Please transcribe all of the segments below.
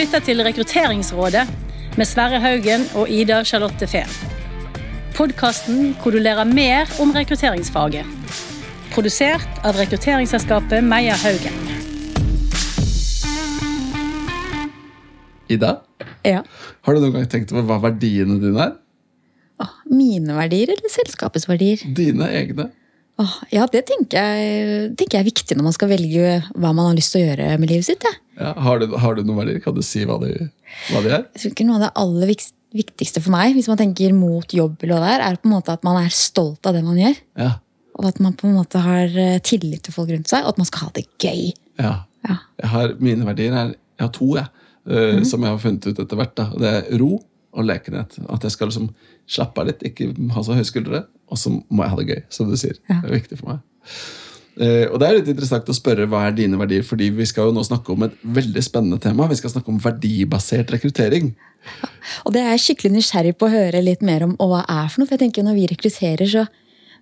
lytter til Rekrutteringsrådet med Sverre Haugen og Ida Charlotte Fehn. Podkasten hvor du lærer mer om rekrutteringsfaget. Produsert av rekrutteringsselskapet Meyer Haugen. Ida, Ja. har du noen gang tenkt over hva verdiene dine er? Åh, mine verdier eller selskapets verdier? Dine egne? Ja, det tenker jeg, tenker jeg er viktig når man skal velge hva man har lyst til å gjøre med livet sitt. Ja. Ja, har, du, har du noen verdier? Kan du si hva de, hva de er? jeg tror ikke noe av det aller viktigste for meg, hvis man tenker mot jobb, eller hva det er, er på en måte at man er stolt av det man gjør. Ja. Og at man på en måte har eh, tillit til folk rundt seg, og at man skal ha det gøy. ja. Har, mine verdier er Jeg har to, jeg. eh, Som jeg har funnet ut etter hvert. Da. Det er ro og lekenhet. At jeg skal liksom slappe av litt, ikke ha så høye skuldre. Og så må jeg ha det gøy, som du sier. Ja. Det er viktig for meg. Eh, og det er litt interessant å spørre hva er dine verdier, fordi vi skal jo nå snakke om et veldig spennende tema. Vi skal snakke om verdibasert rekruttering. Og det er jeg skikkelig nysgjerrig på å høre litt mer om og hva er for noe. For jeg tenker når vi rekrutterer, så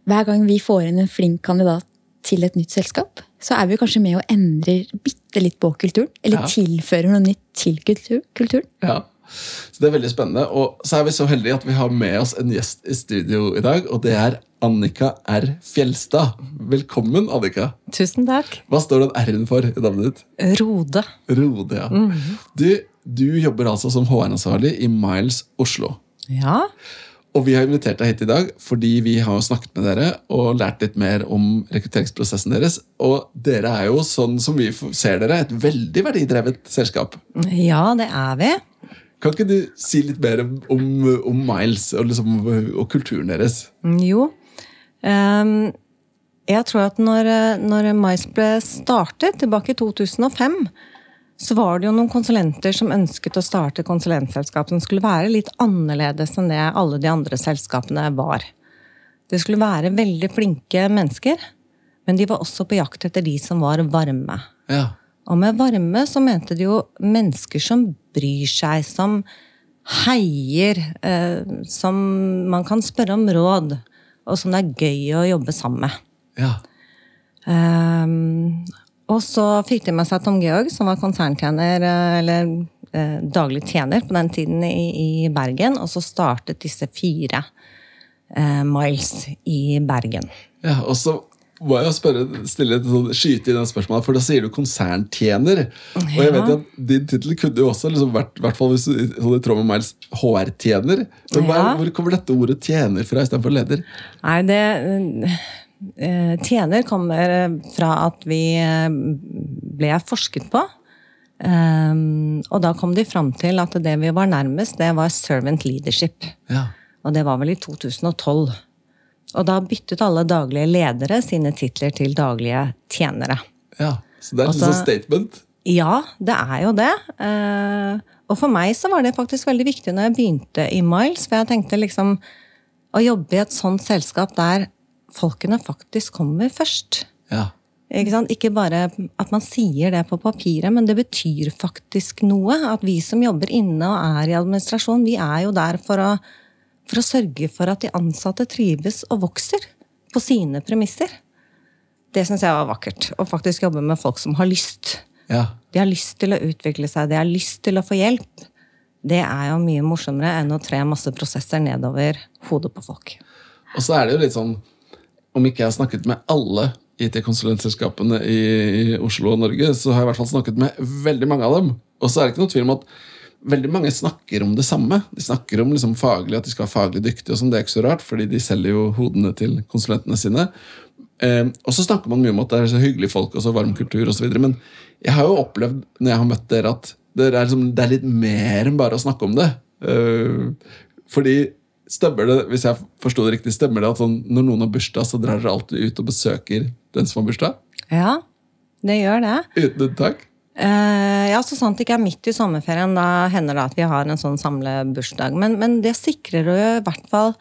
hver gang vi får inn en flink kandidat til et nytt selskap, så er vi kanskje med og endrer bitte litt på kulturen. Eller Ja. tilfører noe nytt til kultur, kulturen. Ja, så Det er veldig spennende. Og så er vi så heldige at vi har med oss en gjest i studio i dag, og det er Annika R. Fjelstad. Velkommen, Annika. Tusen takk. Hva står den R-en for i navnet ditt? Rode. Rode, ja. Du, du jobber altså som HR-ansvarlig i Miles Oslo. Ja. Og vi har invitert deg hit i dag fordi vi har snakket med dere og lært litt mer om rekrutteringsprosessen deres. Og dere er jo, sånn som vi ser dere, et veldig verdidrevet selskap. ja, det er vi. Kan ikke du si litt mer om, om Miles og, liksom, og kulturen deres? Mm, Jo. Um, jeg tror at når, når Miles ble startet tilbake i 2005, så var det jo noen konsulenter som ønsket å starte konsulentselskap som skulle være litt annerledes enn det alle de andre selskapene var. Det skulle være veldig flinke mennesker, men de var også på jakt etter de som var varme. Ja. Og med varme så mente de jo mennesker som bryr seg, som heier, eh, som man kan spørre om råd, og som det er gøy å jobbe sammen med. ja. Ehm, og så fikk de med seg Tom Georg, som var konserntjener, eh, eller eh, daglig tjener på den tiden i, i Bergen, og så startet disse fire eh, Miles i Bergen. ja. Og så må jeg jo spørre, stille et sånn, skyte i den spørsmålet, for da sier du konserntjener. Og jeg vet at din tittel kunne jo også liksom vært, hvert fall hvis du, sånn i tråd med Miles, HR-tjener. Er- Ja. Hvor kommer dette ordet tjener fra istedenfor leder? Nei, det eh, Tjener kommer fra at vi eh, ble forsket på. Um, og da kom de fram til at det vi var nærmest, det var servant leadership. Ja. Og det var vel i 2012. Og da byttet alle daglige ledere sine titler til daglige tjenere. ja. Så det er et sånt statement. Ja, det er jo det. Eh, og for meg så var det faktisk veldig viktig når jeg begynte i Miles, for jeg tenkte liksom å jobbe i et sånt selskap der folkene faktisk kommer først. Ja. Ikke, sant? ikke bare at man sier det på papiret, men det betyr faktisk noe. At vi som jobber inne og er i administrasjon, vi er jo der for å, for å sørge for at de ansatte trives og vokser på sine premisser. Det syns jeg var vakkert. Å faktisk jobbe med folk som har lyst. ja. De har lyst til å utvikle seg, de har lyst til å få hjelp. Det er jo mye morsommere enn å tre masse prosesser nedover hodet på folk. Og så er det jo litt sånn Om ikke jeg har snakket med alle IT-konsulentselskapene i, Oslo og Norge, så har jeg i hvert fall snakket med veldig mange av dem. Og så er det ikke noe tvil om at veldig mange snakker om det samme. De snakker om liksom faglig, at de skal være faglig dyktige. og sånn, Det er ikke så rart, fordi de selger jo hodene til konsulentene sine. Eh, og så snakker man mye om at det er så hyggelige folk og så varm kultur osv. Men jeg har jo opplevd når jeg har møtt dere, at det er, liksom, det er litt mer enn bare å snakke om det. Eh, fordi Stemmer det hvis jeg forsto det riktig, stemmer det at sånn, når noen har bursdag, så drar dere alltid ut og besøker den som har bursdag? Ja, det gjør det. Uten unntak? Eh, ja, så sant det ikke er midt i sommerferien, da hender det at vi har en sånn samlebursdag. Men, men det sikrer jo i hvert fall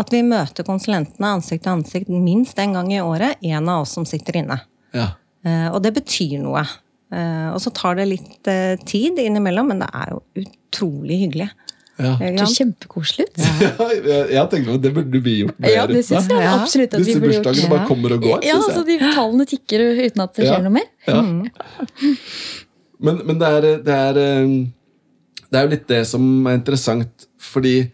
at vi møter konsulentene ansikt til ansikt minst en gang i året. En av oss som sitter inne. Ja. Uh, og det betyr noe. Uh, og så tar det litt tid innimellom, men det er jo utrolig hyggelig. Ja. Det kjempekoselig ut. Ja, jeg, jeg tenkte at det burde vi gjort mer. Ja, det synes jeg Ja. absolutt at vi Disse burde gjort. bursdagene bare kommer og går. Ja, synes altså de Tallene tikker uten at det Ja. skjer noe mer. Ja. Men, men det er, det er eh, det er jo litt det som er interessant, fordi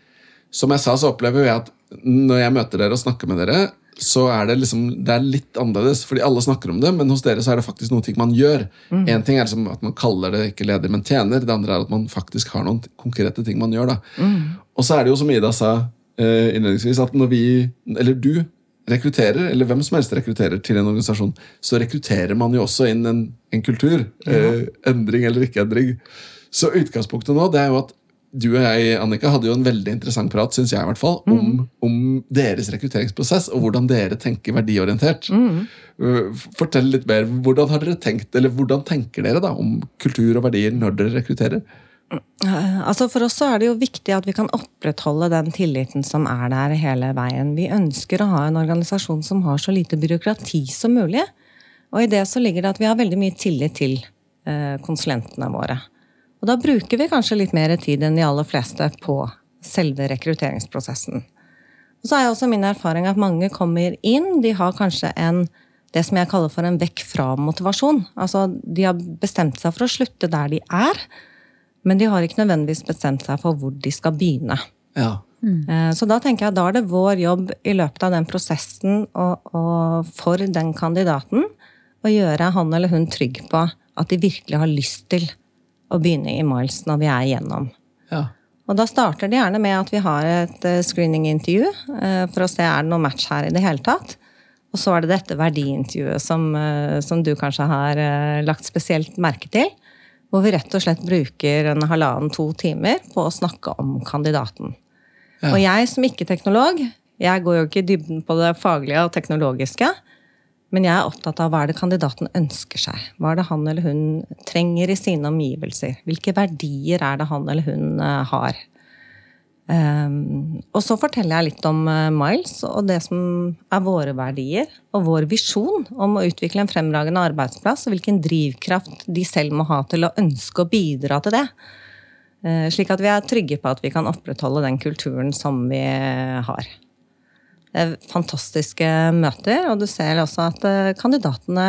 som jeg sa, så opplever jeg at når jeg møter dere og snakker med dere, så er det liksom, det er litt annerledes, fordi alle snakker om det, men hos dere så er det faktisk noen ting man gjør. En ting er liksom at man kaller det ikke leder, men tjener. Det andre er at man faktisk har noen konkrete ting man gjør. da. Og så er det jo som Ida sa eh, innledningsvis, at når vi, eller du, rekrutterer, eller hvem som helst rekrutterer til en organisasjon, så rekrutterer man jo også inn en, en kultur. Eh, endring eller ikke endring. Så utgangspunktet nå det er jo at du og jeg Annika, hadde jo en veldig interessant prat synes jeg i hvert fall, om, om deres rekrutteringsprosess og hvordan dere tenker verdiorientert. Mm. Fortell litt mer. Hvordan har dere tenkt, eller hvordan tenker dere da om kultur og verdier når dere rekrutterer? Eh, Altså For oss så er det jo viktig at vi kan opprettholde den tilliten som er der hele veien. Vi ønsker å ha en organisasjon som har så lite byråkrati som mulig. Og i det så ligger det at vi har veldig mye tillit til eh, konsulentene våre. Og da bruker vi kanskje litt mer tid enn de aller fleste på selve rekrutteringsprosessen. Og så er også min erfaring at mange kommer inn, de har kanskje en det som jeg kaller for en vekk fra-motivasjon. Altså, De har bestemt seg for å slutte der de er, men de har ikke nødvendigvis bestemt seg for hvor de skal begynne. Ja. Mm. Så da tenker jeg da er det vår jobb i løpet av den prosessen og, og for den kandidaten å gjøre han eller hun trygg på at de virkelig har lyst til å begynne i Miles når vi er igjennom. ja. Og da starter det gjerne med at vi har et eh, screeningintervju eh, for å se er det noe match her i det hele tatt. Og så er det dette verdiintervjuet som, eh, som du kanskje har lagt spesielt merke til. Hvor vi rett og slett bruker en halvannen-to timer på å snakke om kandidaten. Ja. Og jeg som ikke-teknolog, jeg går jo ikke i dybden på det faglige og teknologiske, men jeg er opptatt av hva er det kandidaten ønsker seg. Hva er det han eller hun trenger i sine omgivelser? Hvilke verdier er det han eller hun eh, har? Um, og så forteller jeg litt om eh, Miles og det som er våre verdier og vår visjon om å utvikle en fremragende arbeidsplass, og hvilken drivkraft de selv må ha til å ønske å bidra til det. Uh, slik at vi er trygge på at vi kan opprettholde den kulturen som vi har. Er fantastiske møter, og du ser også at eh, kandidatene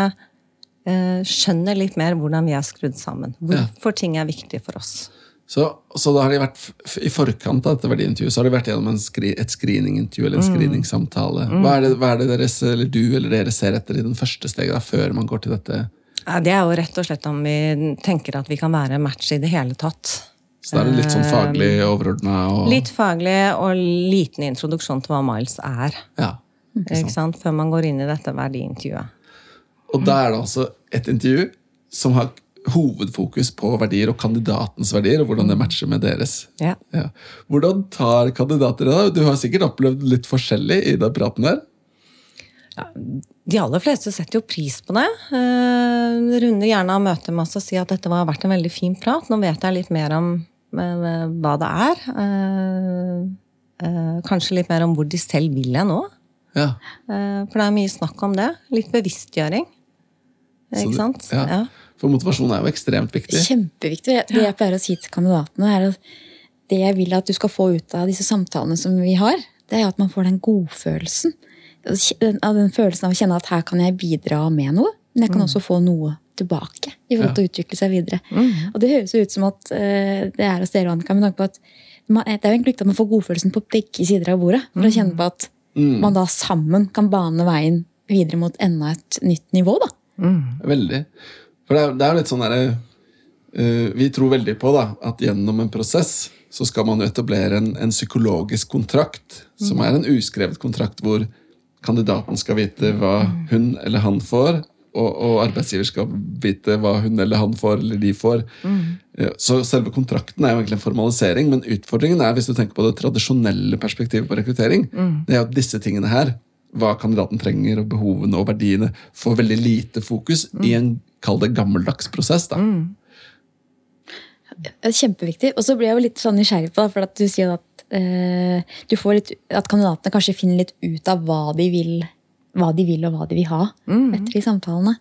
eh, skjønner litt mer hvordan vi er skrudd sammen. Hvorfor ting er viktig for oss. Så, så da har de vært I forkant av dette verdiintervjuet så har de vært gjennom en skri, et screeningintervju eller en screeningsamtale. Hva, er det, hva er det deres, eller du eller dere ser etter i den første steget da, før man går til dette? Ja, Det er jo rett og slett om vi tenker at vi kan være match i det hele tatt. Så da er det litt sånn faglig overordna og Litt faglig og liten introduksjon til hva Miles er. ja. Ikke sant? Før man går inn i dette verdiintervjuet. Og da er det altså et intervju som har hovedfokus på verdier og kandidatens verdier, og hvordan det matcher med deres. Ja. Ja. Hvordan tar kandidater det? da? Du har sikkert opplevd litt forskjellig i den praten her. De aller fleste setter jo pris på det. Eh, runder gjerne av møtet med oss og sier at dette har vært en veldig fin prat. Nå vet jeg litt mer om eh, hva det er. Eh, eh, kanskje litt mer om hvor de selv vil hen nå. Ja. Eh, for det er mye snakk om det. Litt bevisstgjøring. Ikke det- sant? Ja. Ja. For motivasjon er jo ekstremt viktig. Kjempeviktig. Det jeg pleier å si til kandidatene, er at det jeg vil at du skal få ut av disse samtalene som vi har, det er at man får den godfølelsen. Den- den følelsen av å kjenne at her kan jeg bidra med noe, men jeg kan også få noe tilbake i forhold til å utvikle seg videre. Og det høres jo ut som at uh, det er å dere, Annika, med tanke på at man, det er jo egentlig viktig at man får godfølelsen på begge sider av bordet. For å kjenne på at man da sammen kan bane veien videre mot enda et nytt nivå. da. Veldig. For det er, det er litt sånn derre uh, Vi tror veldig på da, at gjennom en prosess så skal man jo etablere en, en psykologisk kontrakt, som er en uskrevet kontrakt hvor kandidaten skal vite hva hun eller han får, og, og arbeidsgiver skal vite hva hun eller han får, eller de får. Mm. Så selve kontrakten er jo egentlig en formalisering, men utfordringen er, hvis du tenker på det tradisjonelle perspektivet på rekruttering, det er at disse tingene her, hva kandidaten trenger, og behovene og verdiene, får veldig lite fokus i en, kall det gammeldags prosess. da. Er Kjempeviktig. Og så blir jeg jo litt sånn nysgjerrig på det, for at du sier at, eh, du får litt, at kandidatene kanskje finner litt ut av hva de vil, hva de vil og hva de vil ha etter de samtalene.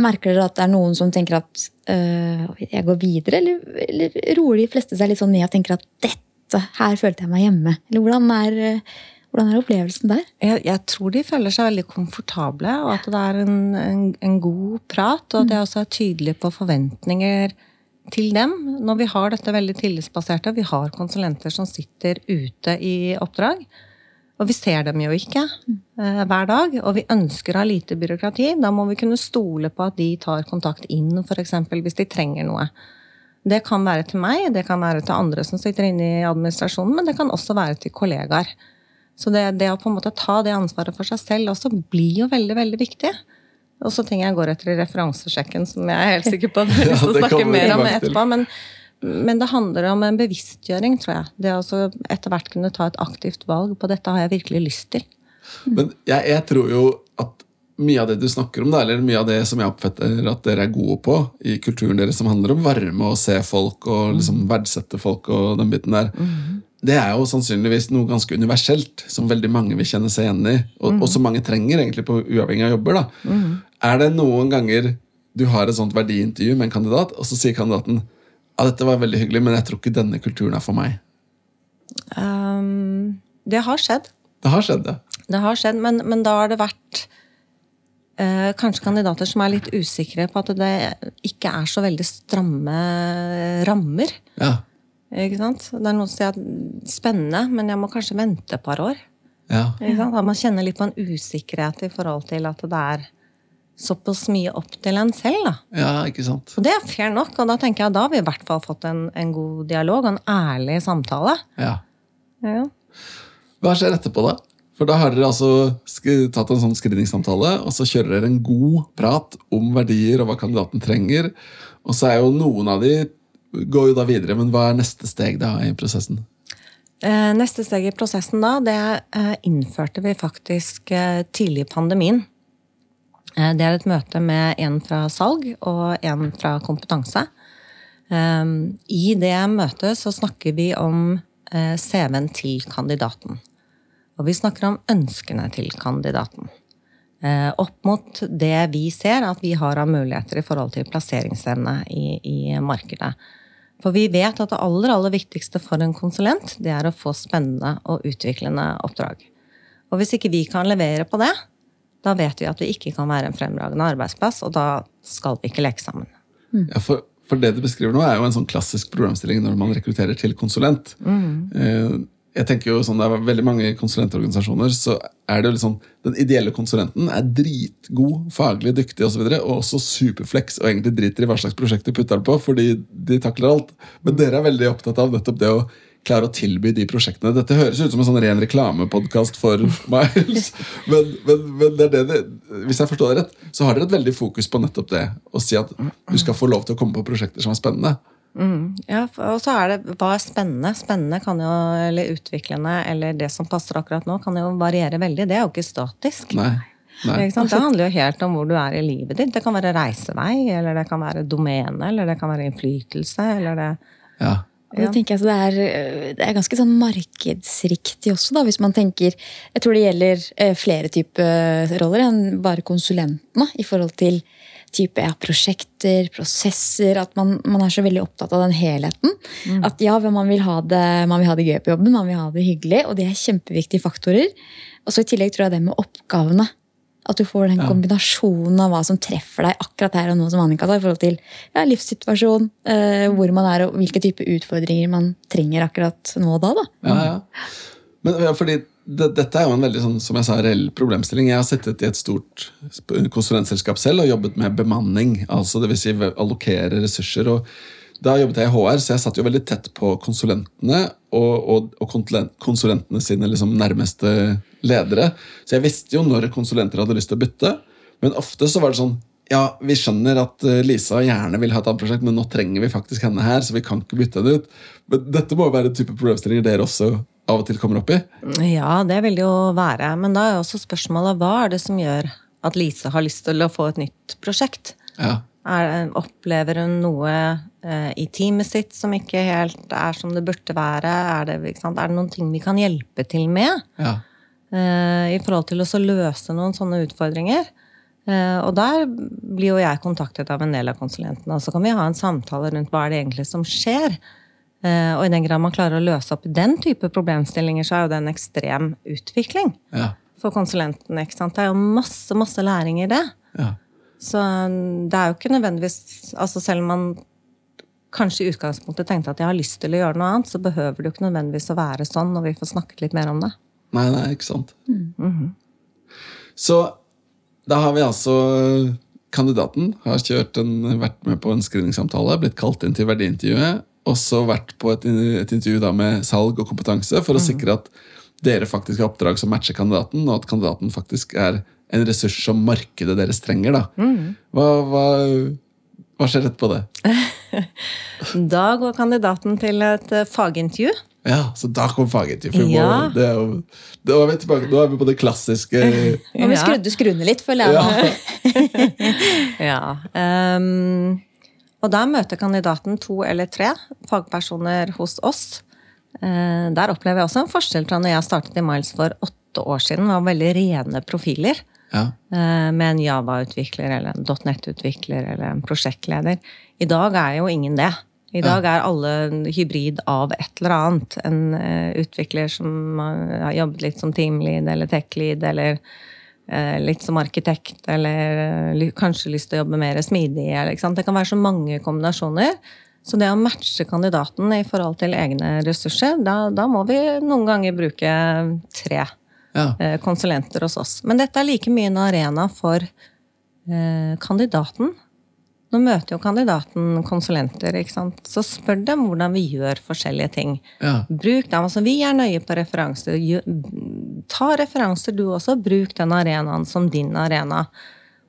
Merker dere at det er noen som tenker at øh, jeg går videre, eller, eller roer de fleste seg litt sånn ned og tenker at dette, her følte jeg meg hjemme? Eller hvordan er, eh, hvordan er opplevelsen der? Jeg, jeg tror de føler seg veldig komfortable, og at det er en, en, en god prat, og at jeg også er tydelig på forventninger til dem, når vi har dette veldig tillitsbaserte, vi har konsulenter som sitter ute i oppdrag, og vi ser dem jo ikke eh, hver dag, og vi ønsker å ha lite byråkrati, da må vi kunne stole på at de tar kontakt inn, f.eks. hvis de trenger noe. Det kan være til meg, det kan være til andre som sitter inne i administrasjonen, men det kan også være til kollegaer. Så det, det å på en måte ta det ansvaret for seg selv også blir jo veldig, veldig viktig. Og så ting jeg går etter i referansesjekken, som jeg er helt sikker på at du har lyst til å snakke mer om etterpå. Men, men det handler om en bevisstgjøring, tror jeg. Det å etter hvert kunne ta et aktivt valg på dette har jeg virkelig lyst til. Men jeg, jeg tror jo at mye av det du snakker om, da, eller mye av det som jeg oppfatter at dere er gode på i kulturen deres, som handler om varme og se folk og liksom verdsette folk og den biten der, det er jo sannsynligvis noe ganske universelt som veldig mange vil kjenne seg igjen i, og, og som mange trenger egentlig på uavhengig av jobber. da. Er det noen ganger du har et sånt verdiintervju med en kandidat, og så sier kandidaten ja, dette var veldig hyggelig, men jeg tror ikke denne kulturen er for meg? Um, det har skjedd. Det har skjedd, ja. Det har skjedd, men, men da har det vært eh, kanskje kandidater som er litt usikre på at det ikke er så veldig stramme rammer. Ja, Ikke sant? Det er noen som sier at spennende, men jeg må kanskje vente et par år. ja. Ikke sant? Da man kjenner litt på en usikkerhet i forhold til at det er såpass mye opp til en selv. da. ja ikke sant? Og det er fair nok, og da tenker jeg da har vi i hvert fall fått en, en god dialog og en ærlig samtale. Ja. Ja. Hva skjer etterpå, da? For da har dere altså tatt en sånn screeningsamtale, og så kjører dere en god prat om verdier og hva kandidaten trenger. Og så er jo noen av de går jo da videre, men hva er neste steg da i prosessen? Eh, Neste steg i prosessen da, det eh, innførte vi faktisk eh, tidlig i pandemien. Eh, Det er et møte med en fra salg og en fra kompetanse. Eh, I det møtet så snakker vi om eh, CV-en til kandidaten. Og vi snakker om ønskene til kandidaten. Eh, Opp mot det vi ser at vi har av muligheter i forhold til plasseringsevne i, i markedet. For vi vet at det aller, aller viktigste for en konsulent, det er å få spennende og utviklende oppdrag. Og hvis ikke vi kan levere på det, da vet vi at vi ikke kan være en fremragende arbeidsplass, og da skal vi ikke leke sammen. Ja, for, for det du beskriver nå, er jo en sånn klassisk programstilling når man rekrutterer til konsulent. Eh, jeg tenker jo sånn, Det er veldig mange konsulentorganisasjoner, så er det jo sånn, den ideelle konsulenten er dritgod, faglig dyktig osv., og, så videre, og også superflex og egentlig driter i hva slags prosjekt du putter den på, fordi de takler alt. Men dere er veldig opptatt av nettopp det å klare å tilby de prosjektene. Dette høres ut som en sånn ren reklamepodkast for Miles, men, men, men det er det hvis jeg forstår det rett, så har dere et veldig fokus på nettopp det. Å si at du skal få lov til å komme på prosjekter som er spennende. Ja, og så er det hva er spennende. Spennende kan jo, eller utviklende, eller det som passer akkurat nå, kan jo variere veldig. Det er jo ikke statisk. Nei. Nei. Det handler jo helt om hvor du er i livet ditt. Det kan være reisevei, eller det kan være domene, eller det kan være innflytelse, eller det Ja. Og Det, jeg så det, er, øh, det er ganske sånn markedsriktig også, da, hvis man tenker Jeg tror det gjelder eh, flere typer roller enn bare konsulentene i forhold til type ja, prosjekter, prosesser. At man, man er så veldig opptatt av den helheten. At ja, man vil, ha det, man vil ha det gøy på jobben, man vil ha det hyggelig, og det er kjempeviktige faktorer. Og så i tillegg tror jeg det med oppgavene. At du får den kombinasjonen av hva som treffer deg akkurat her og nå, som Annika sa, i forhold til ja, livssituasjon, eh, hvor man er og hvilke type utfordringer man trenger akkurat nå og da. da. Ja, ja. Men ja, fordi det, dette er jo en veldig sånn, som jeg sa, reell problemstilling. Jeg har sittet i et stort konsulentselskap selv og jobbet med bemanning. altså det vil Si allokere ressurser. og Da jobbet jeg i HR, så jeg satt jo veldig tett på konsulentene og, og, og konsulentene sine liksom nærmeste ledere. Så jeg visste jo når konsulenter hadde lyst til å bytte. Men ofte så var det sånn ja, vi skjønner at eh, Lisa gjerne vil ha et annet prosjekt, men nå trenger vi faktisk henne her, så vi kan ikke bytte henne ut. Men dette må jo være en type problemstillinger dere også av og til kommer opp i. Ja, det vil det jo være. Men da er jo også spørsmålet hva er det som gjør at Lise har lyst til å få et nytt prosjekt? Ja, Er, opplever hun noe eh, i teamet sitt som ikke helt er som det burde være? Er det, er det noen ting vi kan hjelpe til med? ja, eh, I forhold til å løse noen sånne utfordringer. Eh, og der blir jo jeg kontaktet av en del av konsulentene. Og så kan vi ha en samtale rundt hva er det egentlig som skjer. Eh, og i den grad man klarer å løse opp den type problemstillinger, så er jo det en ekstrem utvikling ja, for konsulentene. ikke sant? Det er jo masse, masse læring i det. ja. Så um, det er jo ikke nødvendigvis altså Selv om man kanskje i utgangspunktet tenkte at jeg har lyst til å gjøre noe annet, så behøver det jo ikke nødvendigvis å være sånn når vi får snakket litt mer om det. Nei, nei, ikke sant. Så da har vi altså Kandidaten har kjørt en, vært med på en screeningsamtale, blitt kalt inn til verdiintervjuet, og så vært på et, et intervju da med salg og kompetanse for å sikre at dere faktisk har oppdrag som matcher kandidaten, og at kandidaten faktisk er en ressurs som markedet deres trenger. da. Hva, hva, hva skjer etterpå det? Da går kandidaten til et fagintervju. Ja, Så da kom faget for Ja. det det var vi tilbake, nå er vi på det klassiske Nå vi skrudde skrudd skruene litt, føler jeg. ja. Ja. Um, og da møter kandidaten to eller tre fagpersoner hos oss. Uh, der opplever jeg også en forskjell fra når jeg startet i Miles for åtte år siden. Det var veldig rene profiler. ja. Uh, med en Java-utvikler eller en .NET-utvikler eller en prosjektleder. I dag er jo ingen det. I dag er alle hybrid av et eller annet. En eh, utvikler som har jobbet litt som teamlead eller tech-lead eller eh, litt som arkitekt, eller eh, kanskje lyst til å jobbe mer smidig. Det kan være så mange kombinasjoner. Så det å matche kandidaten i forhold til egne ressurser, da, da må vi noen ganger bruke tre ja. konsulenter hos oss. Men dette er like mye en arena for kandidaten. Nå møter jo kandidaten konsulenter, ikke sant? så spør dem hvordan vi gjør forskjellige ting. ja. Bruk dem, altså Vi er nøye på referanser. Ta referanser du også. Bruk den arenaen som din arena.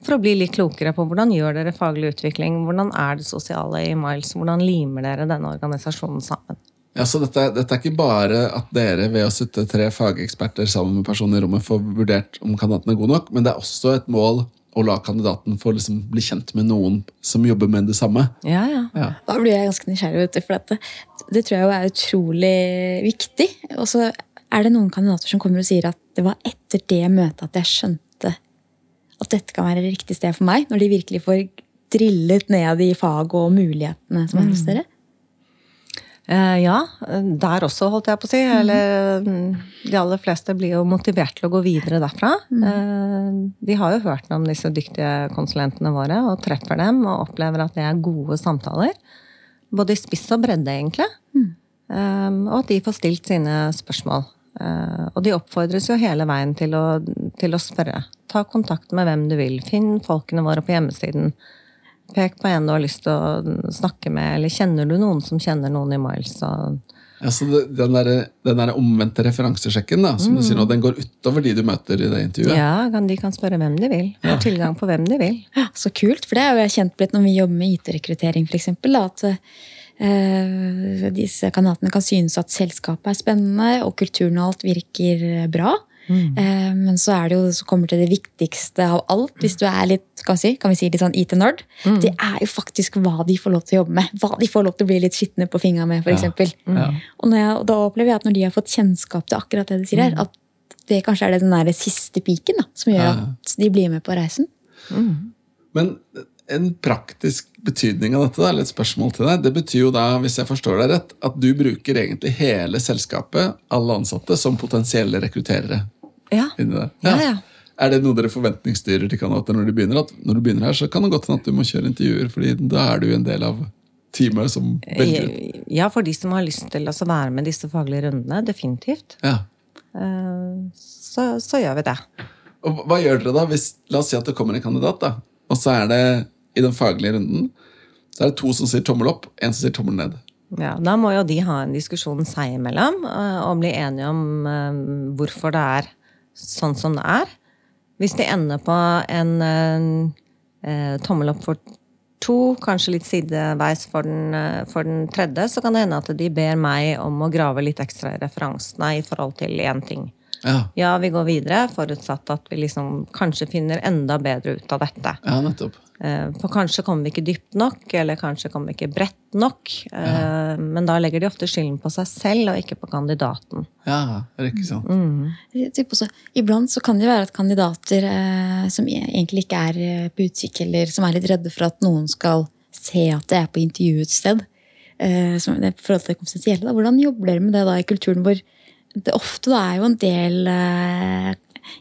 For å bli litt klokere på hvordan gjør dere faglig utvikling, hvordan er det sosiale i Miles, hvordan limer dere denne organisasjonen sammen. Ja, så dette, dette er ikke bare at dere ved å sitte tre fageksperter sammen med personen i rommet får vurdert om kandidaten er god nok, men det er også et mål å la kandidaten få liksom bli kjent med noen som jobber med det samme. Ja, ja. Ja. Da blir jeg ganske nysgjerrig, vet du, for dette. det tror jeg jo er utrolig viktig. Og så er det noen kandidater som kommer og sier at det var etter det møtet at jeg skjønte at dette kan være det riktige sted for meg, når de virkelig får drillet ned i faget og mulighetene som er hos dere. Ja, der også, holdt jeg på å si. Eller mm, de aller fleste blir jo motivert til å gå videre derfra. Eh, de har jo hørt om disse dyktige konsulentene våre og treffer dem og opplever at det er gode samtaler. Både i spiss og bredde, egentlig. Eh, og at de får stilt sine spørsmål. Eh, og de oppfordres jo hele veien til å, til å spørre. Ta kontakt med hvem du vil. Finn folkene våre på hjemmesiden. Pek på en du har lyst til å snakke med, eller kjenner du noen som kjenner noen i Miles? Og Ja, så den, der, den der omvendte referansesjekken da, som du sier nå, den går utover de du møter i det intervjuet. ja, kan, de kan spørre hvem de vil. Har tilgang på hvem de vil. Ja, Så kult, for det er jo jeg kjent blitt når vi jobber med IT-rekruttering, f.eks. At uh, disse kandidatene kan synes at selskapet er spennende, og kulturen og alt virker bra. Eh, men så er det jo så kommer til det viktigste av alt, hvis du er litt kan vi si, kan vi si litt sånn IT-nerd. Det er jo faktisk hva de får lov til å jobbe med. Hva de får lov til å bli litt skitne på fingra med, f.eks. Ja. Og, når jeg, og da opplever jeg at når de har fått kjennskap til akkurat det du sier her, at det kanskje er det den der siste piken da, som gjør Ja. at de blir med på reisen. Men en praktisk betydning av dette, da, eller et spørsmål til deg, det betyr jo da, hvis jeg forstår deg rett, at du bruker egentlig hele selskapet, alle ansatte, som potensielle rekrutterere. Ja. Ja, ja. Er det noe dere forventningsstyrer til kandidater når de begynner? At når du begynner her, så kan det godt hende at du må kjøre intervjuer, fordi da er du en del av teamet som velger ut. Ja, for de som har lyst til å være med disse faglige rundene, definitivt. Ja. Eh, Så, så gjør vi det. Og hva gjør dere da? Hvis, la oss si at det kommer en kandidat, da, og så er det i den faglige runden så er det to som sier tommel opp, en som sier tommel ned. Ja, da må jo de ha en diskusjon seg imellom eh, og bli enige om eh, hvorfor det er sånn som det er. Hvis de ender på en eh, eh, tommel opp for to, kanskje litt sideveis for den, eh, for den tredje, så kan det hende at de ber meg om å grave litt ekstra i referansene i forhold til én ting. Ja, Ja, vi går videre, forutsatt at vi liksom kanskje finner enda bedre ut av dette. ja nettopp. Eh, For kanskje kommer vi ikke dypt nok, eller kanskje kommer vi ikke bredt nok. Ja. Men da legger de ofte skylden på seg selv, og ikke på kandidaten. Ja, er det ikke sant? Mm. også, iblant så kan det være at kandidater eh, som egentlig ikke er eh, på utkikk, eller som er litt redde for at noen skal se at det er på intervjuets sted, eh, som det er i forhold til det konfidensielle, hvordan jobber dere med det da i kulturen hvor det ofte da er jo en del eh,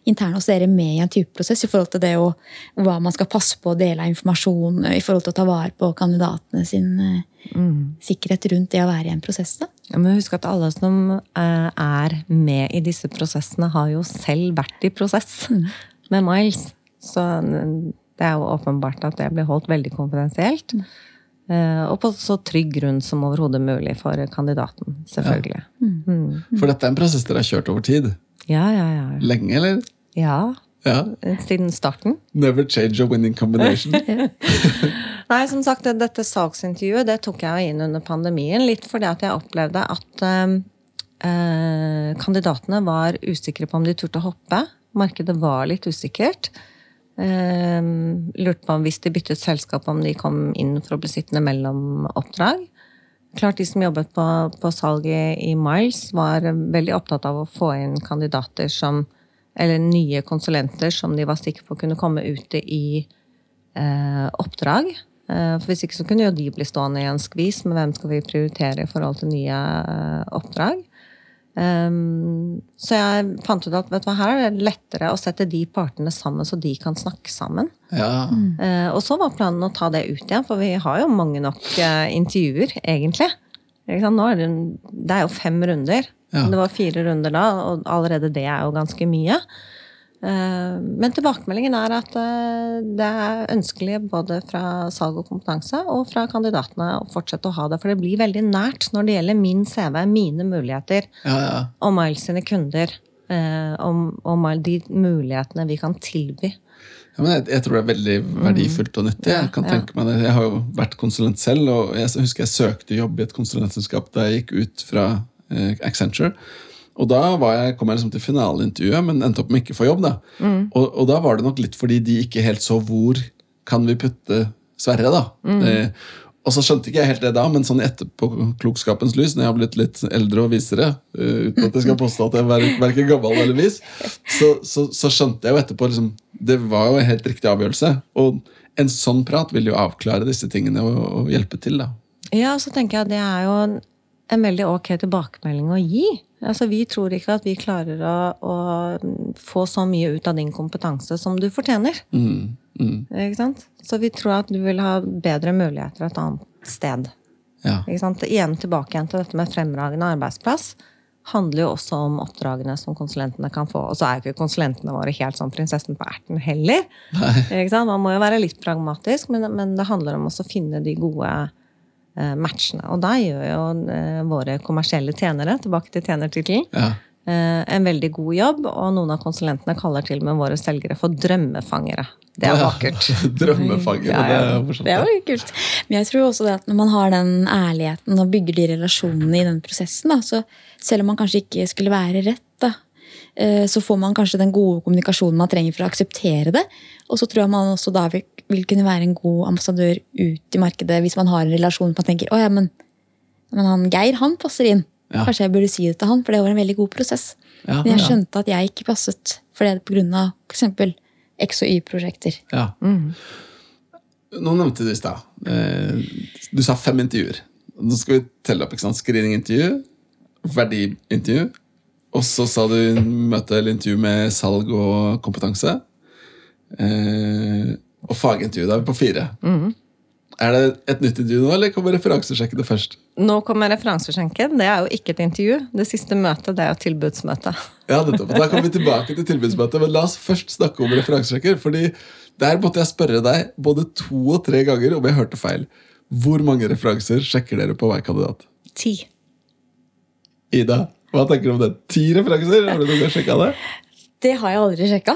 interne hos dere med i en type prosess i forhold til det og hva man skal passe på å dele av informasjon i forhold til å ta vare på kandidatene sin mm. sikkerhet rundt det å være i en prosess? da? Ja, men husk at alle som eh, er med i disse prosessene, har jo selv vært i prosess med Miles. Så mm, det er jo åpenbart at det blir holdt veldig konfidensielt. Eh, Og på så trygg grunn som overhodet mulig for kandidaten, selvfølgelig. Mm. For dette er en prosess dere har kjørt over tid. Ja, ja, ja. Lenge, eller? Ja, Ja. siden starten. Never change a winning combination. Nei, som sagt, dette saksintervjuet det tok jeg inn under pandemien. Litt fordi at jeg opplevde at eh, eh, kandidatene var usikre på om de turte å hoppe. Markedet var litt usikkert. Eh, lurte på om hvis de byttet selskap, om de kom inn for å bli sittende mellom oppdrag. Klart De som jobbet på, på salget i Miles, var veldig opptatt av å få inn kandidater som Eller nye konsulenter som de var sikre på kunne komme ute i eh, oppdrag. Eh, for Hvis ikke så kunne jo de bli stående i en skvis med hvem skal vi prioritere i forhold til nye eh, oppdrag. Um, så jeg fant ut at vet du hva, her er det lettere å sette de partene sammen, så de kan snakke sammen. Ja. Eh, og så var planen å ta det ut igjen, for vi har jo mange nok uh, intervjuer, egentlig. Ikke sant? Nå er det, det er jo fem runder. Ja. Det var fire runder da, og allerede det er jo ganske mye. Eh, Men tilbakemeldingen er at eh, det er ønskelig både fra salg og kompetanse og fra kandidatene å fortsette å ha det. For det blir veldig nært når det gjelder min CV, mine muligheter Ja, ja. og Miles sine kunder. eh, Om, om de mulighetene vi kan tilby. Ja, men jeg, jeg tror det er veldig verdifullt og nyttig. Jeg kan Ja, ja. tenke meg det. Jeg har jo vært konsulent selv, og jeg husker jeg søkte jobb i et konsulentselskap da jeg gikk ut fra Accenture. Og da var jeg, kom jeg liksom til finaleintervjuet, men endte opp med ikke å få jobb. da. Og, og da var det nok litt fordi de ikke helt så hvor kan vi putte Sverre. da. Eh, og så skjønte ikke jeg helt det da, men sånn i etterpåklokskapens lys, når jeg har blitt litt eldre og visere, uh, uten at jeg skal påstå at jeg er verken gammel eller vis, så, så, så skjønte jeg jo etterpå liksom, Det var jo en helt riktig avgjørelse. Og en sånn prat vil jo avklare disse tingene og, og hjelpe til. da. Ja, så tenker jeg at det er jo en, en veldig ok tilbakemelding å gi. Altså, Vi tror ikke at vi klarer å, å få så mye ut av din kompetanse som du fortjener. Mm, mm, Ikke sant? Så vi tror at du vil ha bedre muligheter et annet sted. ja. Ikke sant? Igjen tilbake igjen til dette med fremragende arbeidsplass. Handler jo også om oppdragene som konsulentene kan få. Og så er jo ikke konsulentene våre helt sånn prinsessen på erten heller. Man må jo være litt pragmatisk, men, men det handler om å finne de gode matchene. Og da gjør jo eh, våre kommersielle tjenere, tilbake til tjenertittelen, ja. eh, en veldig god jobb. Og noen av konsulentene kaller til og med våre selgere for drømmefangere. Det er vakkert. Drømmefangere, Ja, ja. Det er morsomt. Det er jo kult. Men jeg tror også det at når man har den ærligheten og bygger de relasjonene i den prosessen, da, så selv om man kanskje ikke skulle være rett, da, eh, så får man kanskje den gode kommunikasjonen man trenger for å akseptere det. Og så tror jeg man også da vil, vil kunne være en god ambassadør ut i markedet hvis man har en relasjon man tenker å ja, men, men han Geir han passer inn. Ja. Kanskje jeg burde si det til han, for det var en veldig god prosess. Ja, Men jeg ja. skjønte at jeg ikke passet for det pga. f.eks. X- og Y-prosjekter. Ja. Nå nevnte du i stad eh, Du sa fem intervjuer. Nå skal vi telle opp. ikke sant? Screeningintervju, verdiintervju, og så sa du møte eller intervju med salg og kompetanse. Eh, og fagintervju. Da er vi på fire. Er det et nytt intervju nå, eller kommer referansesjekken først? Nå kommer referansesjekken. Det er jo ikke et intervju. Det siste møtet det er jo tilbudsmøtet. Ja. Da kommer vi tilbake til tilbudsmøtet. Men la oss først snakke om referansesjekker. fordi der måtte jeg spørre deg både to og tre ganger om jeg hørte feil. Hvor mange referanser sjekker dere på hver kandidat? Ti. Ida, hva tenker du om det? Ti referanser? Har du noen gang sjekka det? Det har jeg aldri sjekka.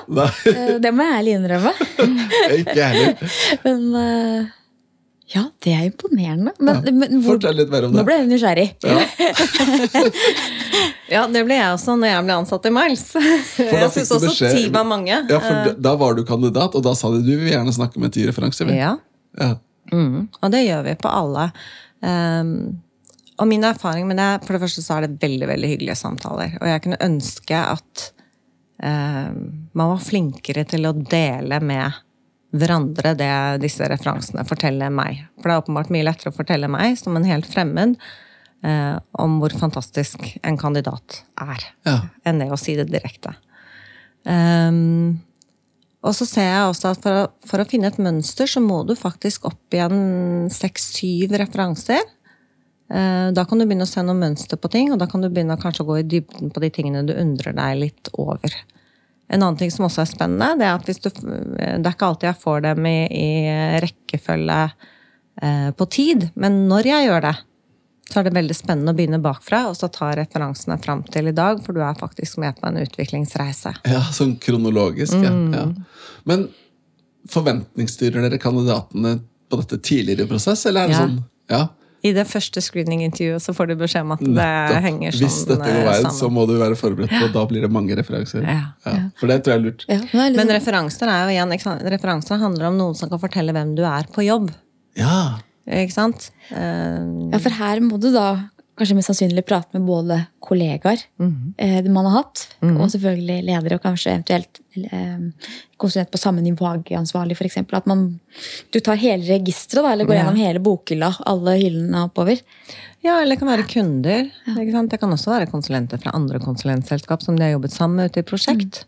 Eh, Det må jeg ærlig innrømme. ikke heller. Men eh, ja, det er imponerende. Men, Ja. men hvor, Fortell litt mer om det. nå ble jeg nysgjerrig. Ja, Ja, det ble jeg også når jeg ble ansatt i Miles. Jeg syns også beskjed- ti var mange. ja, for da, da var du kandidat, og da sa de du vil gjerne snakke med ti referanser. Ja. Ja. Mm, og det gjør vi på alle. Um, og min erfaring med det For det første så er det veldig veldig hyggelige samtaler. Og jeg kunne ønske at eh, man var flinkere til å dele med hverandre det disse referansene forteller meg. For det er åpenbart mye lettere å fortelle meg som en helt fremmed eh, om hvor fantastisk en kandidat er, Ja. enn det å si det direkte. Um, og så ser jeg også at for å, for å finne et mønster, så må du faktisk opp igjen seks-syv referanser. Eh, Da kan du begynne å se noe mønster på ting, og da kan du begynne å gå i dybden på de tingene du undrer deg litt over. En annen ting som også er spennende, det er at hvis du, det er ikke alltid jeg får dem i, i rekkefølge eh, på tid, men når jeg gjør det, så er det veldig spennende å begynne bakfra og så ta referansene fram til i dag, for du er faktisk med på en utviklingsreise. Ja, sånn kronologisk, ja. ja. Men forventningsstyrer dere kandidatene på dette tidligere i prosess, eller er det Ja. sånn ja, I det første screeningintervjuet så får du beskjed om at det nettopp. henger sånn Hvis dette går veien, sammen. så må du være forberedt på, og da blir det mange referanser. Ja. For det tror jeg er lurt. Ja, men det er litt Men referanser er jo igjen, ikke sant? referanser handler om noen som kan fortelle hvem du er på jobb. Ja, Ikke sant? Eh, Ja, for her må du da kanskje mest sannsynlig prate med både kollegaer eh, man har hatt, og selvfølgelig ledere, og kanskje eventuelt eh, konsulent på samme nivå, fagansvarlig f.eks. At man, du tar hele registeret, eller går Ja. gjennom hele bokhylla, alle hyllene oppover. Ja, eller det kan være kunder. Sant? Det kan også være konsulenter fra andre konsulentselskap som de har jobbet sammen med ute i prosjekt.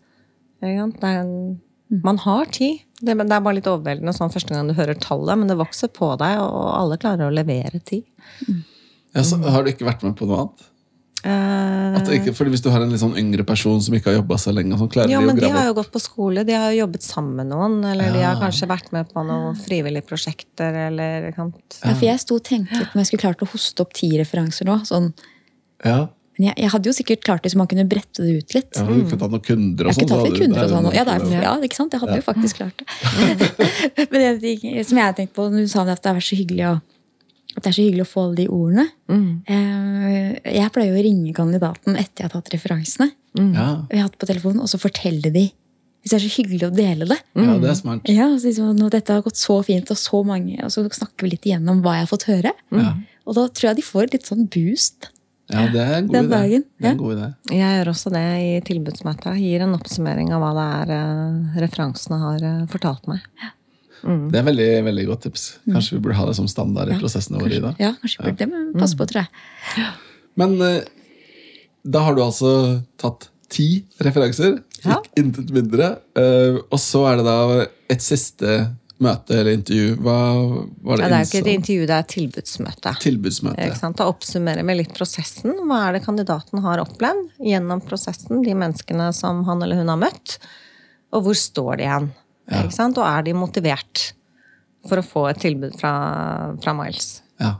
Mm. En, man har tid. Det, det er bare litt overveldende sånn første gang du hører tallet, men det vokser på deg, og alle klarer å levere tid. Ja så Har du ikke vært med på noe annet? Uh, At det ikke, fordi Hvis du har en litt sånn yngre person som ikke har jobba så lenge, sånn, klarer ja, de å men de har jo gått på skole, de har jo jobbet sammen med noen, eller de har kanskje vært med på noen frivillige prosjekter, eller? Ja, for jeg sto og tenkte litt om jeg skulle klart å hoste opp ti referanser nå. Sånn. Ja, Men jeg, jeg hadde jo sikkert klart det så man kunne brette det ut litt. ja Du kunne tatt noen kunder og Jeg sånn. tatt kunder og sånn. Ja, det er, ja, ikke sant? Jeg hadde jo faktisk klart det. Men det som jeg tenkte på, når du sa det at det er så hyggelig å at det er så hyggelig å få alle de ordene. Mm. Jeg pleier jo å ringe kandidaten etter jeg har tatt referansene. Ja, Og jeg har hatt på telefonen, og så fortelle de hvis det er så hyggelig å dele det. ja, det er smart. Ja, så liksom, nå, Dette har gått så fint, og så mange, og så snakker vi litt igjennom hva jeg har fått høre. Ja. Og da tror jeg de får litt sånn boost. Ja, det er en god Den idé. Det er en ja. god idé. Jeg gjør også det i tilbudsmøtet. Gir en oppsummering av hva det er eh, referansene har eh, fortalt meg. Det er veldig, veldig godt tips. Kanskje vi burde ha det som standard i prosessene våre. i dag. Ja, kanskje vi burde det, men pass på, tror jeg. Men eh, da har du altså tatt ti referanser, Ja. intet mindre. eh, og så er det da et siste møte eller intervju. Hva var det? Ja, det er jo ikke et intervju, det er et tilbudsmøte. Tilbudsmøte. Da oppsummerer vi litt prosessen. Hva er det kandidaten har opplevd gjennom prosessen? De menneskene som han eller hun har møtt. Og hvor står de igjen? Ikke sant? Og er de motivert for å få et tilbud fra, fra Miles? Ja.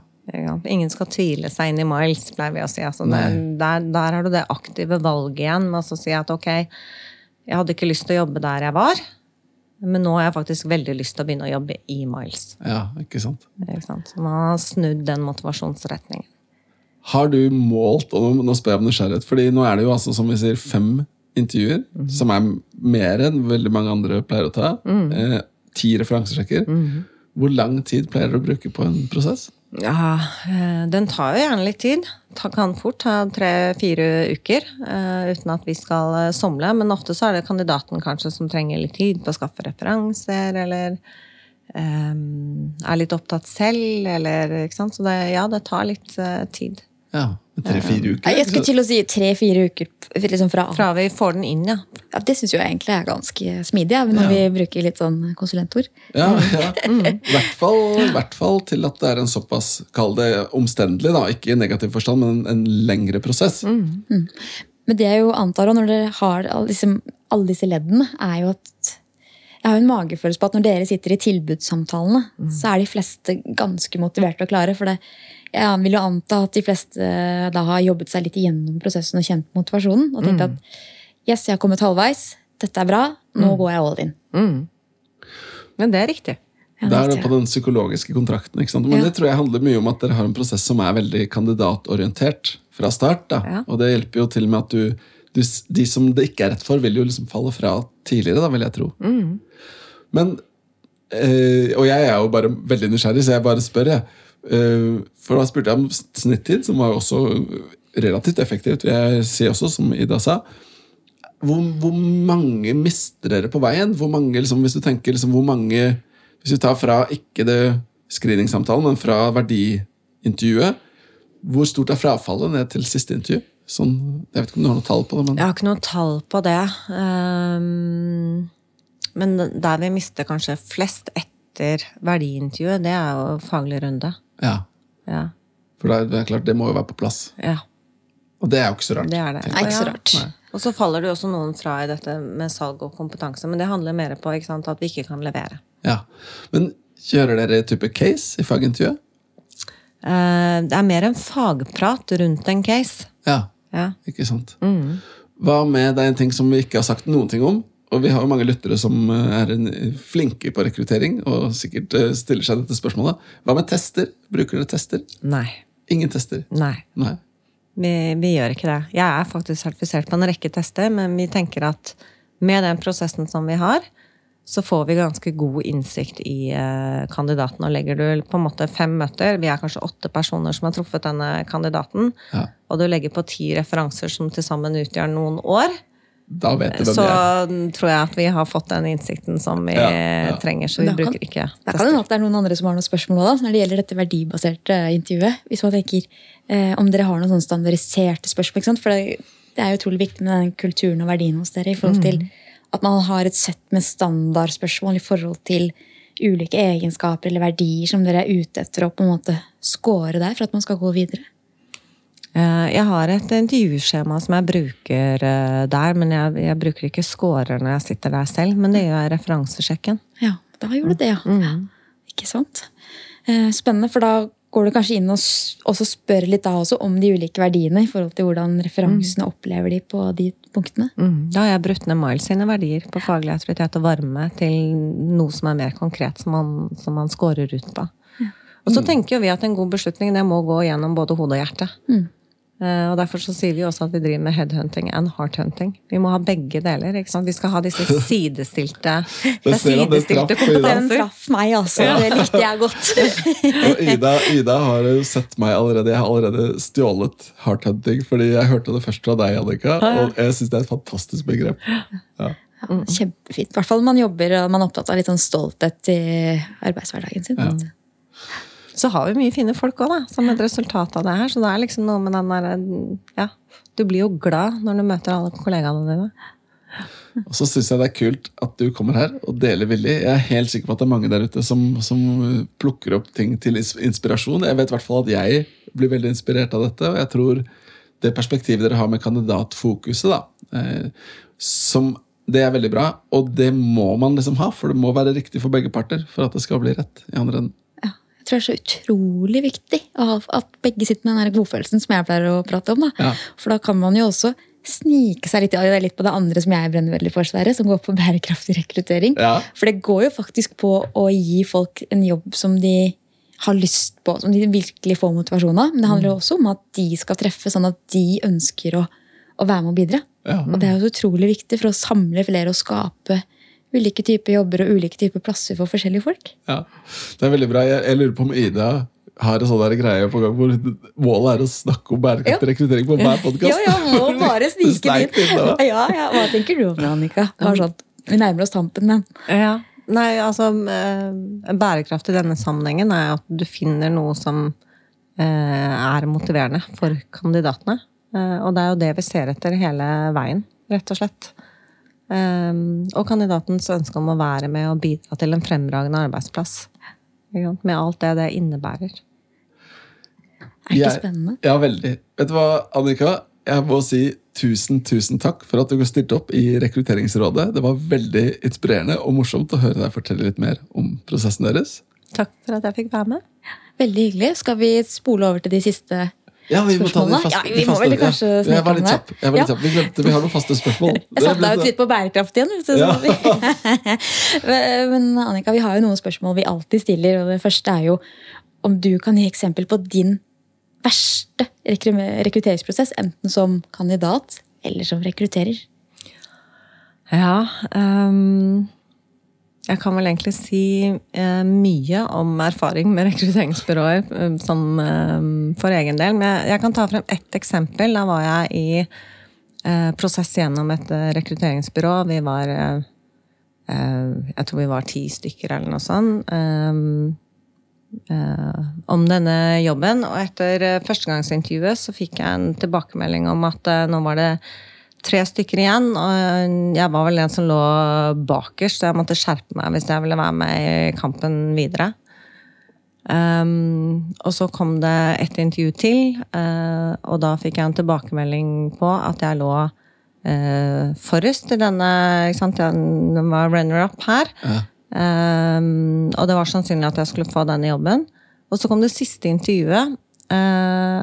Ingen skal tvile seg inn i Miles, pleier vi å si. Altså, det, der, der har du det aktive valget igjen med å si at ok, jeg hadde ikke lyst til å jobbe der jeg var, men nå har jeg faktisk veldig lyst til å begynne å jobbe i Miles. ja, ikke sant. Ikke sant? Så man har snudd den motivasjonsretningen. Har du målt, og nå spør jeg om nysgjerrighet, fordi nå er det jo altså, som vi sier, fem intervjuer, som er mer enn veldig mange andre pleier å ta. Eh, ti referansesjekker. Hvor lang tid pleier dere å bruke på en prosess? Ja, eh, den tar jo gjerne litt tid. Ta, kan fort ta tre-fire uker eh, uten at vi skal eh, somle. Men ofte så er det kandidaten kanskje som trenger litt tid på å skaffe referanser, eller um, er litt opptatt selv, eller ikke sant. Så det, ja, det tar litt uh, tid. Ja, Tre-fire uker? Jeg skulle til å si tre-fire uker liksom fra, Fra vi får den inn, ja. ja, Det syns jeg egentlig er ganske smidig, ja, når Ja. vi bruker litt sånn konsulentord. Ja, ja. I hvert fall, hvert fall til at det er en såpass, kall det omstendelig, da, ikke i negativ forstand, men en lengre prosess. Men det jeg jo antar, når dere har alle disse, alle disse leddene, er jo at jeg har jo en magefølelse på at når dere sitter i tilbudssamtalene, så er de fleste ganske motiverte og klare. For det, jeg vil jo anta at de fleste da har jobbet seg litt igjennom prosessen og kjent motivasjonen. Og tenkt at yes, jeg har kommet halvveis, dette er bra, nå går jeg all in. Men det er riktig. Ja, Det er det på den psykologiske kontrakten. ikke sant? Men Ja. det tror jeg handler mye om at dere har en prosess som er veldig kandidatorientert fra start. da. Ja. Og det hjelper jo til med at du, du De som det ikke er rett for, vil jo liksom falle fra tidligere, da, vil jeg tro. Men øh, Og jeg er jo bare veldig nysgjerrig, så jeg bare spør, jeg. Eh, for da spurte jeg om snittid, som var også relativt effektivt, vil jeg si også, som Ida sa. Hvor, hvor mange mister dere på veien? Hvor mange, liksom, hvis du tenker liksom, hvor mange Hvis vi tar fra ikke det screeningssamtalen, men fra verdiintervjuet, hvor stort er frafallet ned til siste intervju? Sånn, jeg vet ikke om du har noe tall på det, men Jeg har ikke noe tall på det. Um, men der vi mister kanskje flest etter verdiintervjuet, det er jo faglig runde. Ja. Ja. For det er, det er klart, det må jo være på plass. ja. Og det er jo ikke så rart. Det er det. Det er ikke så rart. Nei. Og så faller det jo også noen fra i dette med salg og kompetanse, men det handler mer på ikke sant, at vi ikke kan levere. Ja. Men kjører dere type case i fagintervjuet? Eh, Det er mer en fagprat rundt en case. Ja, Ja. ikke sant. Hva med det er en ting som vi ikke har sagt noen ting om? Og vi har jo mange lyttere som eh, er flinke på rekruttering og sikkert eh, stiller seg dette spørsmålet. Hva med tester? Bruker dere tester? Nei. Ingen tester? Nei. Nei. Vi, vi gjør ikke det. Jeg er faktisk sertifisert på en rekke tester, men vi tenker at med den prosessen som vi har, så får vi ganske god innsikt i eh, kandidaten. Og legger du på en måte fem møter, vi er kanskje åtte personer som har truffet denne kandidaten, Ja. og du legger på ti referanser som til sammen utgjør noen år, Da vet du hvem så er. tror jeg at vi har fått den innsikten som vi Ja, ja. trenger, så vi Da kan- bruker ikke Da kan det hende at det er noen andre som har noen spørsmål da, når det gjelder dette verdibaserte eh, intervjuet. Hvis man tenker eh, om dere har noen standardiserte spørsmål. Ikke sant? For det, det er utrolig viktig med den kulturen og verdien hos dere i forhold til at man har et sett med standardspørsmål i forhold til ulike egenskaper eller verdier som dere er ute etter å på en måte score der for at man skal gå videre. Eh, Jeg har et intervjuskjema som jeg bruker eh, der, men jeg, jeg bruker ikke scorer når jeg sitter der selv. Men det gjør jeg referansesjekken. Ja, da gjorde du det, ja. ja. Ikke sant? Eh, Spennende, for da går du kanskje inn og også spør litt da også om de ulike verdiene i forhold til hvordan referansene opplever de på de punktene. Da har jeg brutt ned Miles sine verdier på faglig autoritet og varme til noe som er mer konkret, som man, som man scorer ut på. Og så tenker jo vi at en god beslutning det må gå gjennom både hode og hjerte. Eh, Og Derfor så sier vi også at vi driver med headhunting and hearthunting. Vi må ha begge deler. ikke sant? Vi skal ha disse sidestilte, det er sidestilte Ida. Den traff meg, altså. Det likte jeg godt. Og Ida, Ida har jo sett meg allerede. Jeg har allerede stjålet hearthunting fordi jeg hørte det først fra deg, Annika. Og jeg syns det er et fantastisk begrep. Ja. Kjempefint. I hvert fall man jobber og man er opptatt av litt sånn stolthet i arbeidshverdagen sin. Så har vi mye fine folk òg, som et resultat av det her. Så det er liksom noe med den der Ja, du blir jo glad når du møter alle kollegaene dine. Og så syns jeg det er kult at du kommer her og deler villig. Jeg er helt sikker på at det er mange der ute som, som plukker opp ting til inspirasjon. Jeg vet i hvert fall at jeg blir veldig inspirert av dette, og jeg tror det perspektivet dere har med kandidatfokuset, da, eh, som det er veldig bra, og det må man liksom ha, for det må være riktig for begge parter for at det skal bli rett i andre enden. Jeg tror det er så utrolig viktig at begge sitter med den godfølelsen som jeg pleier å prate om. Da. Ja. For da kan man jo også snike seg litt, litt på det andre som jeg brenner veldig for, Sverre, som går på bærekraftig rekruttering. Ja. For det går jo faktisk på å gi folk en jobb som de har lyst på, som de virkelig får motivasjon av. Men det handler jo også om at de skal treffe, sånn at de ønsker å, å være med og bidra. Ja. Og det er jo så utrolig viktig for å samle flere og skape ulike typer jobber og ulike typer plasser for forskjellige folk. Ja, det er veldig bra. Jeg, jeg lurer på om Ida har en sånn der greie på gang hvor målet er å snakke om bærekraftig Ja. rekruttering på hver podkast. Ja, ja, må bare snike inn. Ja, ja. Hva tenker du om det, Annika? Bare sånn, vi nærmer oss tampen, men Ja. Nei, altså eh, Bærekraft i denne sammenhengen er at du finner noe som eh, er motiverende for kandidatene. Eh, og det er jo det vi ser etter hele veien, rett og slett. Eh, og kandidatens ønske om å være med og bidra til en fremragende arbeidsplass. Med alt det det innebærer. er det ikke Jeg- spennende? Ja, veldig. Vet du hva, Annika? Jeg må si tusen, tusen takk for at du stilte opp i Rekrutteringsrådet. Det var veldig inspirerende og morsomt å høre deg fortelle litt mer om prosessen deres. Takk for at jeg fikk være med. Veldig hyggelig. Skal vi spole over til de siste Ja, vi må ta de faste, Ja, de vi må faste- vel kanskje ja. Jeg var litt snakke om kjapp. Jeg var litt kjapp. Vi glemte, vi har noen faste spørsmål. Jeg satte deg ut litt på bærekraft igjen. Ja. Men Annika, vi har jo noen spørsmål vi alltid stiller. og Det første er jo om du kan gi eksempel på din verste rekrutteringsprosess. Enten som kandidat eller som rekrutterer. Ja ehm, Jeg kan vel egentlig si eh, mye om erfaring med rekrutteringsbyråer eh, som, eh, for egen del. Men jeg, jeg kan ta frem ett eksempel. Da var jeg i eh, prosess gjennom et eh, rekrutteringsbyrå. Vi var eh, Jeg tror vi var ti stykker eller noe sånt. Om denne jobben. Og etter førstegangsintervjuet så fikk jeg en tilbakemelding om at nå var det tre stykker igjen. Og jeg var vel en som lå bakerst, så jeg måtte skjerpe meg hvis jeg ville være med i kampen videre. Um, og så kom det et intervju til, uh, og da fikk jeg en tilbakemelding på at jeg lå uh, forrest i denne ikke sant? Den var runner-up her. Ja. Um, og det var sannsynlig at jeg skulle få denne jobben. Og så kom det siste intervjuet. Uh,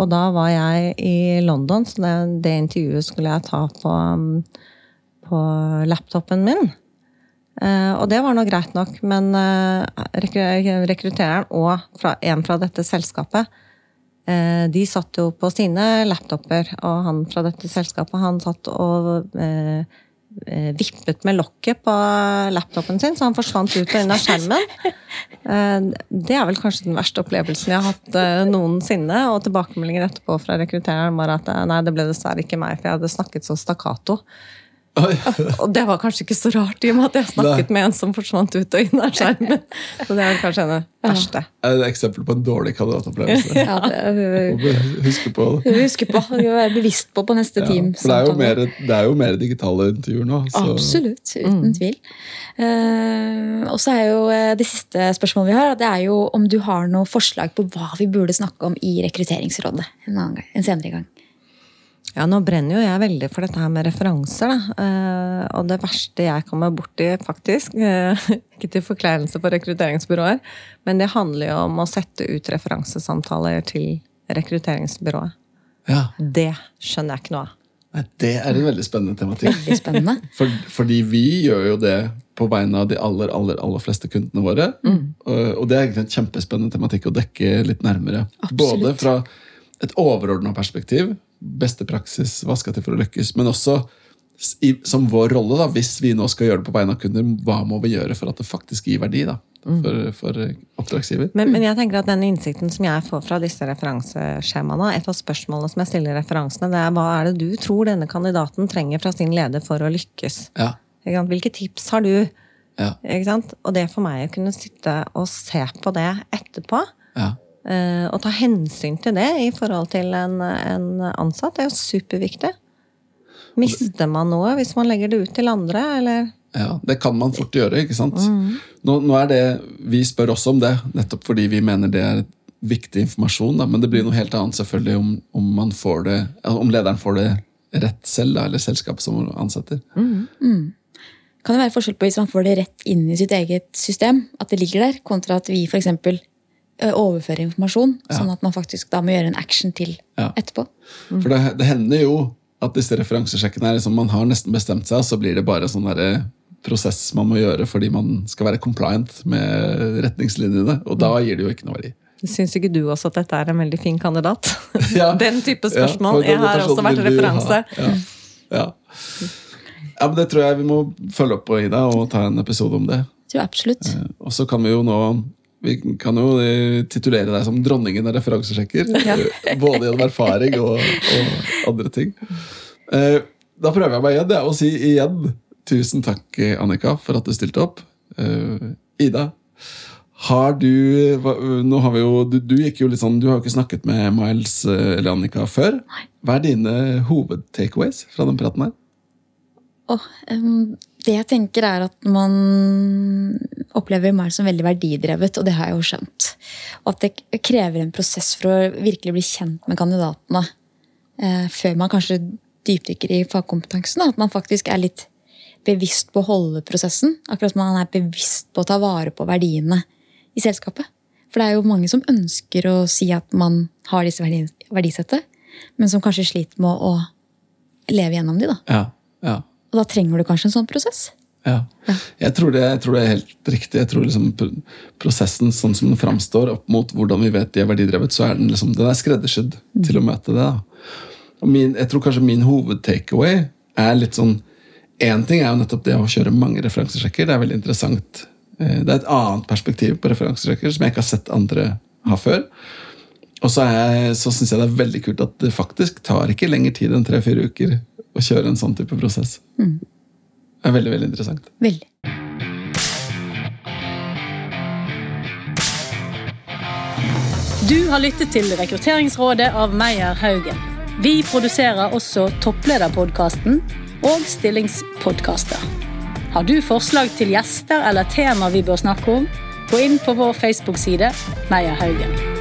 og da var jeg i London, så det, det intervjuet skulle jeg ta på, um, på laptopen min. Uh, og det var nå greit nok, men uh, rekruttereren og fra, en fra dette selskapet uh, de satt jo på sine laptoper, og han fra dette selskapet han satt og vippet med lokket på laptopen sin, så han forsvant ut og inn av skjermen. Det er vel kanskje den verste opplevelsen jeg har hatt noensinne. Og tilbakemeldinger etterpå fra rekruttereren var at nei, det ble dessverre ikke meg, for jeg hadde snakket så stakkato. Og det var kanskje ikke så rart, i og med at jeg snakket Nei. med en som forsvant ut og inn av skjermen. Så det er kanskje en Ja. det verste. Er det et eksempel på en dårlig kandidatopplevelse? Ja, det Huske på det. huske på. Være bevisst på på neste Ja, team. for det er, jo mer, det er jo mer digitale intervjuer nå. Så. Absolutt, uten tvil. Uh, og så er jo eh, det siste spørsmålet vi har, det er jo om du har noe forslag på hva vi burde snakke om i Rekrutteringsrådet en, gang, en senere gang. Ja, nå brenner jo jeg veldig for dette her med referanser, da. Eh, og det verste jeg kommer borti, faktisk, eh, ikke til forkleinelse for rekrutteringsbyråer, men det handler jo om å sette ut referansesamtaler til rekrutteringsbyrået. Ja, Det skjønner jeg ikke noe av. Nei, Det er en veldig spennende tematikk. Veldig spennende. For, fordi vi gjør jo det på vegne av de aller aller, aller fleste kundene våre. Og, og det er egentlig en kjempespennende tematikk å dekke litt nærmere. Absolutt. Både fra et overordna perspektiv, beste praksis, hva skal til for å lykkes, men også i, som vår rolle, da, hvis vi nå skal gjøre det på vegne av kunder, hva må vi gjøre for at det faktisk gir verdi da, for, for oppdragsgiver? Men, men jeg tenker at den innsikten som jeg får fra disse referanseskjemaene, et av spørsmålene som jeg stiller referansene, det er hva er det du tror denne kandidaten trenger fra sin leder for å lykkes? Ja? Hvilke tips har du? ja, Ikke sant? Og det for meg å kunne sitte og se på det etterpå, ja. Eh, og ta hensyn til det i forhold til en, en ansatt, det er jo superviktig. Mister man noe hvis man legger det ut til andre, eller? Ja, Det kan man fort gjøre. ikke sant? Nå, nå er det, Vi spør også om det, nettopp fordi vi mener det er viktig informasjon. Da, men det blir noe helt annet selvfølgelig om, om, man får det, om lederen får det rett selv, da, eller selskapet som ansetter. Kan det være forskjell på hvis man får det rett inn i sitt eget system, at det ligger der, kontra at vi f.eks. overfører informasjon, sånn at man faktisk da må gjøre en action til Ja. etterpå. For det, det hender jo at disse referansesjekkene er liksom, man har nesten bestemt seg, og så blir det bare sånn derre prosess man må gjøre fordi man skal være compliant med retningslinjene. Og da gir det jo ikke noe verdi. Syns ikke du også at dette er en veldig fin kandidat? Ja. Den type spørsmål. Ja, jeg har også vært referanse. Ja. Ja. ja, men Det tror jeg vi må følge opp på, Ida, og ta en episode om det. Tror absolutt. Og så kan vi jo nå vi kan jo eh, titulere deg som dronningen av referansesjekker. Ja. Både gjennom erfaring og, og andre ting. Eh, Da prøver jeg meg igjen det er å si igjen tusen takk, eh, Annika, for at du stilte opp. Eh, Ida, har du Nå har vi jo, du, du gikk jo litt sånn, du har jo ikke snakket med Miles eh, eller Annika før. Hva er dine hovedtakeaways fra den praten her? Åh, em, det jeg tenker er at man opplever meg som veldig verdidrevet, og det har jeg jo skjønt. Og at det krever en prosess for å virkelig bli kjent med kandidatene. Eh, før man kanskje dypdykker i fagkompetansen. da. At man faktisk er litt bevisst på å holde prosessen. Akkurat som man er bevisst på å ta vare på verdiene i selskapet. For det er jo mange som ønsker å si at man har disse verdi verdisettet, men som kanskje sliter med å leve gjennom de. da. Ja, ja. Og da trenger du kanskje en sånn prosess. Ja. Jeg, tror det, jeg tror det er helt riktig. Jeg tror liksom Prosessen sånn som den framstår opp mot hvordan vi vet de er verdidrevet, så er den liksom, den er skreddersydd til å møte det. min, jeg tror kanskje min hovedtakeaway er litt sånn Én ting er jo nettopp det å kjøre mange referansesjekker. Det er veldig interessant. Eh, Det er et annet perspektiv på referansesjekker som jeg ikke har sett andre ha før. Og så, er jeg- så syns jeg det er veldig kult at det faktisk tar ikke lengre tid enn tre-fire uker å kjøre en sånn type prosess. Det er veldig, veldig interessant. Veldig. Du har lyttet til Rekrutteringsrådet av Meyer Haugen. Vi produserer også Topplederpodkasten og Stillingspodkaster. Har du forslag til gjester eller tema vi bør snakke om, gå inn på vår Facebook-side Meyer Haugen.